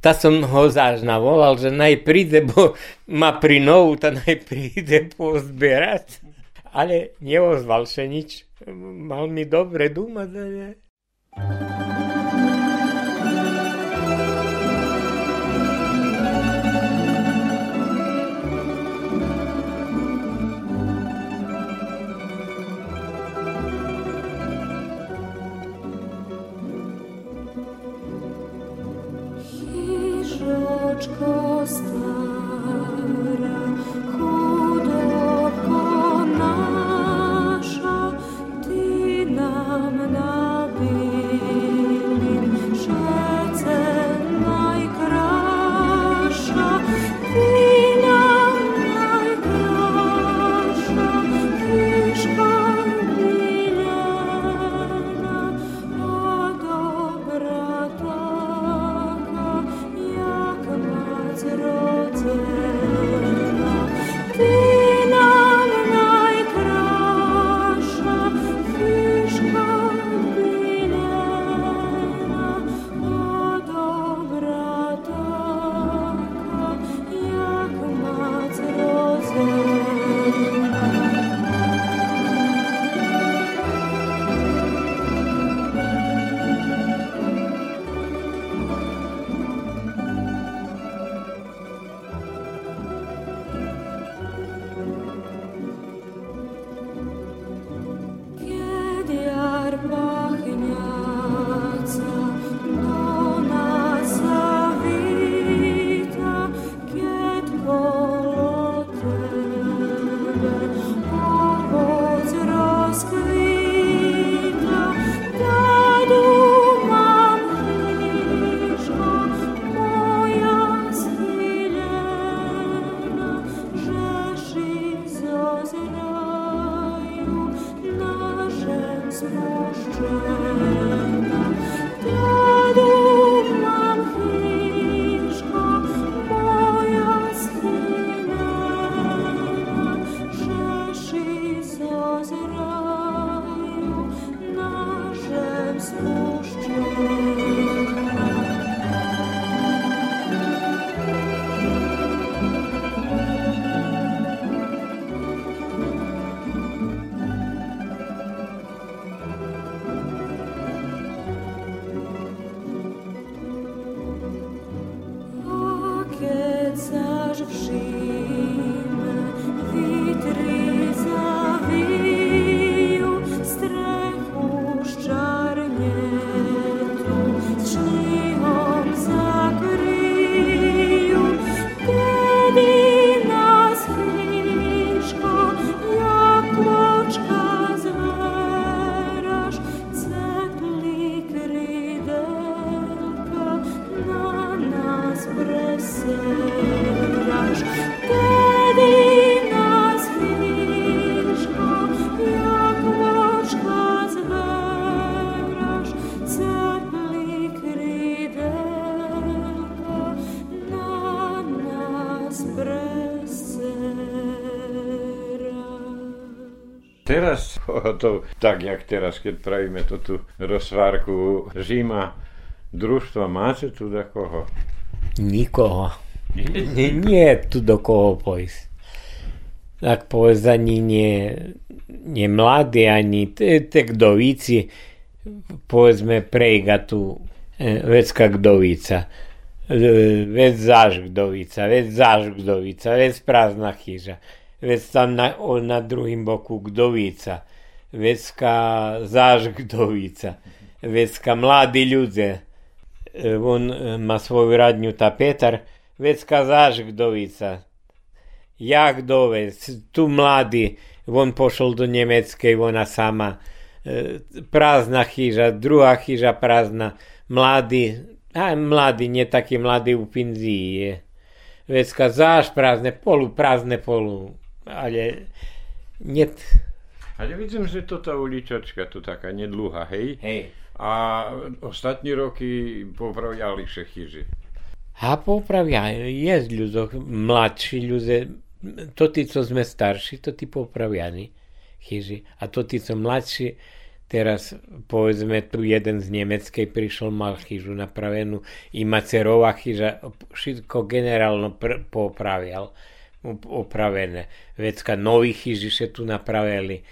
Ta som ho záž navolal, že naj bo ma pri novu, ta naj pozbierať. Ale neozval sa nič. Mal mi dobre dúmať, ale... nasza, To, tak jak teraz, keď pravíme to tu rozvárku Žíma, družstva, máte tu do koho? Nikoho. Nie, nie tu do koho pojsť. Tak povedz, ani nie, nie mladí, ani te kdovíci, povedzme prejga tu e, vecka kdovica. E, vec záž kdovica, vec záž kdovica, vec prázdna chyža vec tam na, na druhým boku Gdovica, vecka záž Gdovica, vecka mladí ľudia. E, on e, má svoju radňu tá Petar, vecka záž Gdovica. Ja Gdovec, tu mladý, on pošol do Nemeckej, ona sama. E, prázdna chyža, druhá chyža prázdna, mladý, a mladý, nie taký mladý u Pinzii je. Vecka záž prázdne, polu prázdne polu ale nie... Ale vidím, že to tá uličočka tu taká nedlúha, hej? Hej. A ostatní roky popravjali še chyži. A popravia, je ľudok, mladší ľudia, to tí, co sme starší, to tí popraviani chyži. A to tí, co mladší, teraz povedzme tu jeden z Nemeckej prišiel, mal chyžu napravenú i Macerová chyža, všetko generálno pr- popravial opravené. Vecka nových chyžiše tu napravili.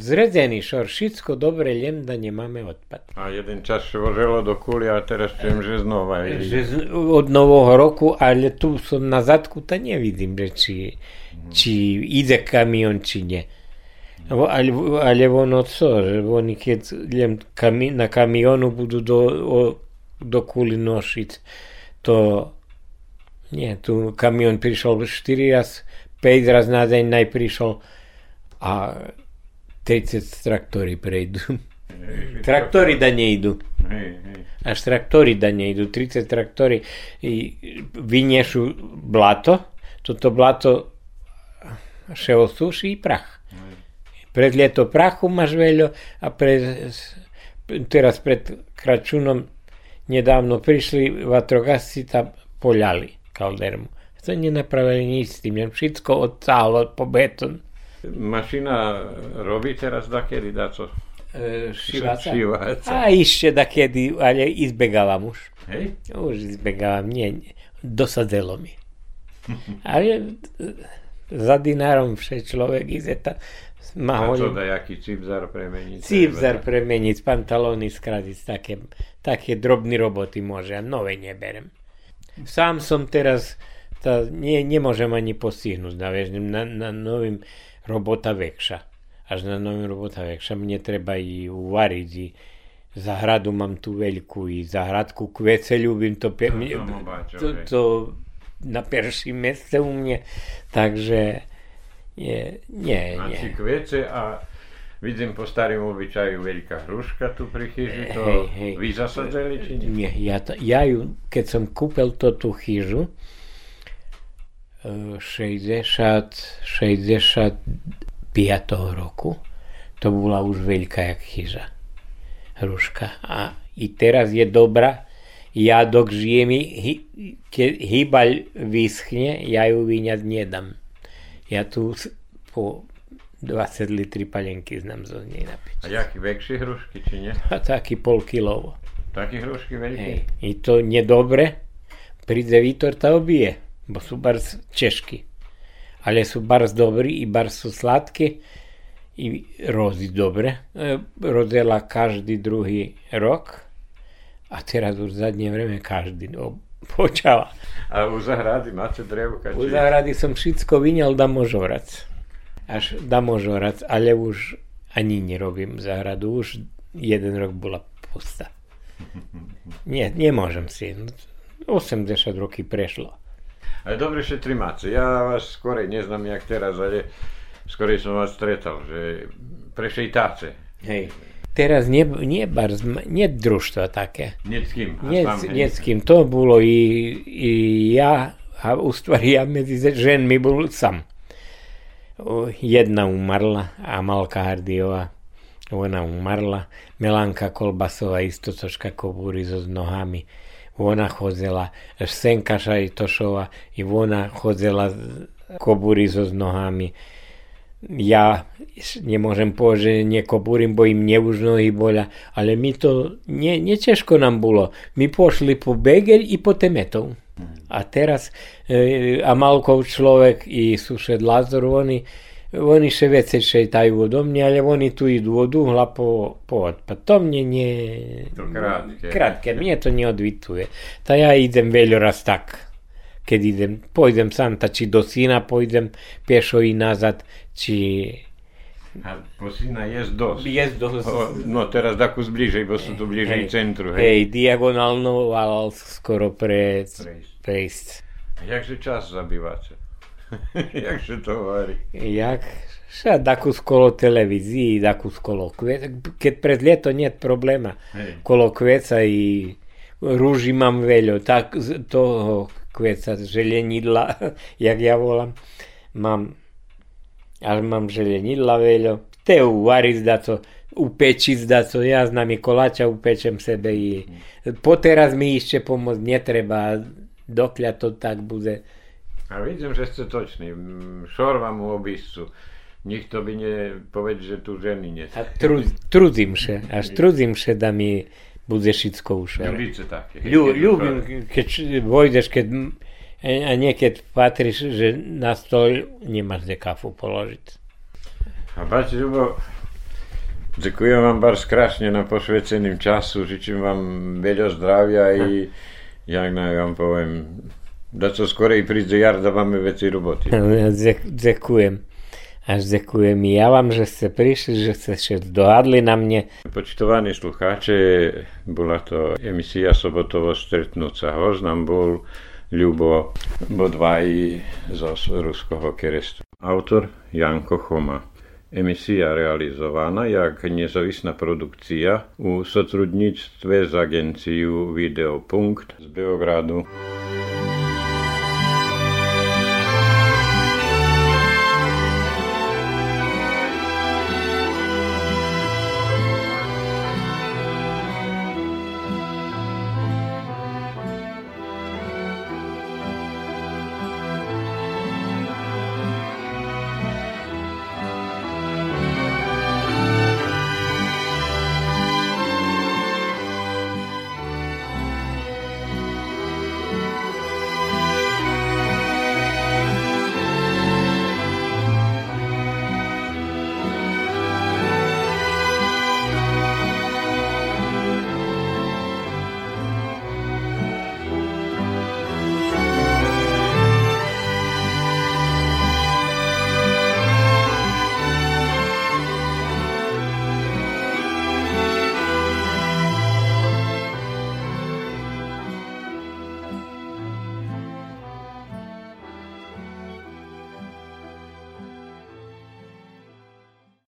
Zredzený šor, všetko dobre, len da nemáme odpad. A jeden čas voželo do kuli a teraz čujem, že znova. Že z, od nového roku, ale tu som na zadku, to nevidím, že či, či ide kamion, či nie. Ale, ale ono co, že oni keď len kami, na kamionu budú do, o, do kuli nošiť, to nie, tu kamion prišiel 4 raz, 5 raz na deň najprišiel a 30 traktory prejdú. Traktory da nejdu. Až traktory da nejdu. 30 traktory vyniešu blato, toto blato še osuší prach. Pred leto prachu máš veľo a pred, teraz pred Kračunom nedávno prišli vatrogasci tam poľali. Kaldermu. To nič s tým, len všetko odcálo po beton. Mašina robí teraz dakedy daco? E, šiváca? Šiváca. A ešte dakedy, ale izbegávam už. Hej? Už izbegávam, nie, nie. Dosadzelo mi. ale e, za dinárom vše človek ide ta, má A to dajaký cipzar premeniť? Cipzar premeniť, pantalóny skratiť, také, také drobné roboty môže, a nové neberem. Sám som teraz, tá, nie, nemôžem ani postihnúť na, na, na novým robota väčša. Až na novým robota väčša. Mne treba i uvariť, i zahradu mám tu veľkú, i zahradku kvece ľúbim, to, pe, no, to, to na perším meste u mne, takže nie, nie, nie. kvece a Vidím po starým obyčaju veľká hruška tu pri chyži, to hej, hej. vy zasadzeli, či nie? Nie, ja, to, ja ju, keď som kúpil to tú chyžu, 60, 65. roku, to bola už veľká jak chyža. Hruška. A i teraz je dobrá. Ja dok žijem, keď hýbaľ vyschne, ja ju vyňať nedám. Ja tu po 20 litry palenky znam zo nej napiť. A jaký väčšie hrušky, či nie? A taký pol kilovo. Taký hrušky veľké? Hej. I to nedobre, príde Vítor ta obije, bo sú bars češky. Ale sú bars dobrí, i bars sú sladké, i rozy dobre. E, rozela každý druhý rok, a teraz už zadne vreme každý no, počala. A u zahrady máte drevka? U zahrady som všetko vyňal da možorac až da možorac, ale už ani nerobím záhradu, už jeden rok bola pusta. Nie, nemôžem si. 80 roky prešlo. Ale dobre šetri máte. Ja vás skorej neznám jak teraz, ale skorej som vás stretal, že prešejtáce. Hej. Teraz nie, nie, barz, nie družstva také. Nie s kým. Nie, nie s kým. To bolo i, i ja, a ústvari ja medzi ženmi bol sam jedna umarla, Amalka Hardiova, ona umarla, Melanka Kolbasova isto troška kobúri so nohami. Ona chodzela, Senka Šajtošova i ona chodzela kobúri so nohami. ja nemôžem povedať, že nekobúrim, bo im už nohy bolia, ale my to, nie, neťažko nám bolo. My pošli po Begeľ i po Temetov. A teraz e, Amalkov človek i sused Lazar, oni, oni še vecej šejtajú odo mňa, ale oni tu idú od uhla po, po odpad. To mne nie... To krátke. Krátke, mne to neodvituje. Ta ja idem veľoraz tak keď idem, pôjdem sám, či do syna pôjdem piešo i nazad, či... A po syna jesť dosť. Jesť dosť. O, no teraz takú zbližej, bo sú tu bližej hej, centru. Hej, hej diagonálno, ale skoro pre, prejsť. prejsť. Jakže čas zabývate? Jakže to hovorí? Jak? Ša takú skolo televízii, takú skolo kveca. Keď pred leto nie je probléma. Hej. Kolo kveca i rúži mám veľo. Tak toho kveca želenidla, jak ja volám. Mám, až mám želenidla veľo. Te uvariť da to, upečiť da to, ja znam i kolača upečem sebe i poteraz mi ešte pomôcť netreba, dokľa to tak bude. A vidím, že ste toční. Šorvam u obiscu. Nikto by nie povedal, že tu ženy nie. A tru, trudím še, až trudím še da mi všetko už. Ľubice také. Ľu, ľubím, keď vojdeš, keď a niekedy patríš, že na stôl nemáš kde kafu položiť. A bať, Ľubo, ďakujem vám bar krásne na posveceným času, žičím vám veľa zdravia i jak na vám poviem, da co skorej príde jar, dávame veci roboty. Ďakujem. Až ďakujem i ja vám, že ste prišli, že ste še dohadli na mne. Počitovaní slucháče, bola to emisia Sobotovo stretnúca. Hož nám bol Ľubo Bodvaj zo Ruského kerestu. Autor Janko Choma. Emisia realizovaná jak nezávislá produkcia u sotrudníctve z agenciu Videopunkt z Beogradu.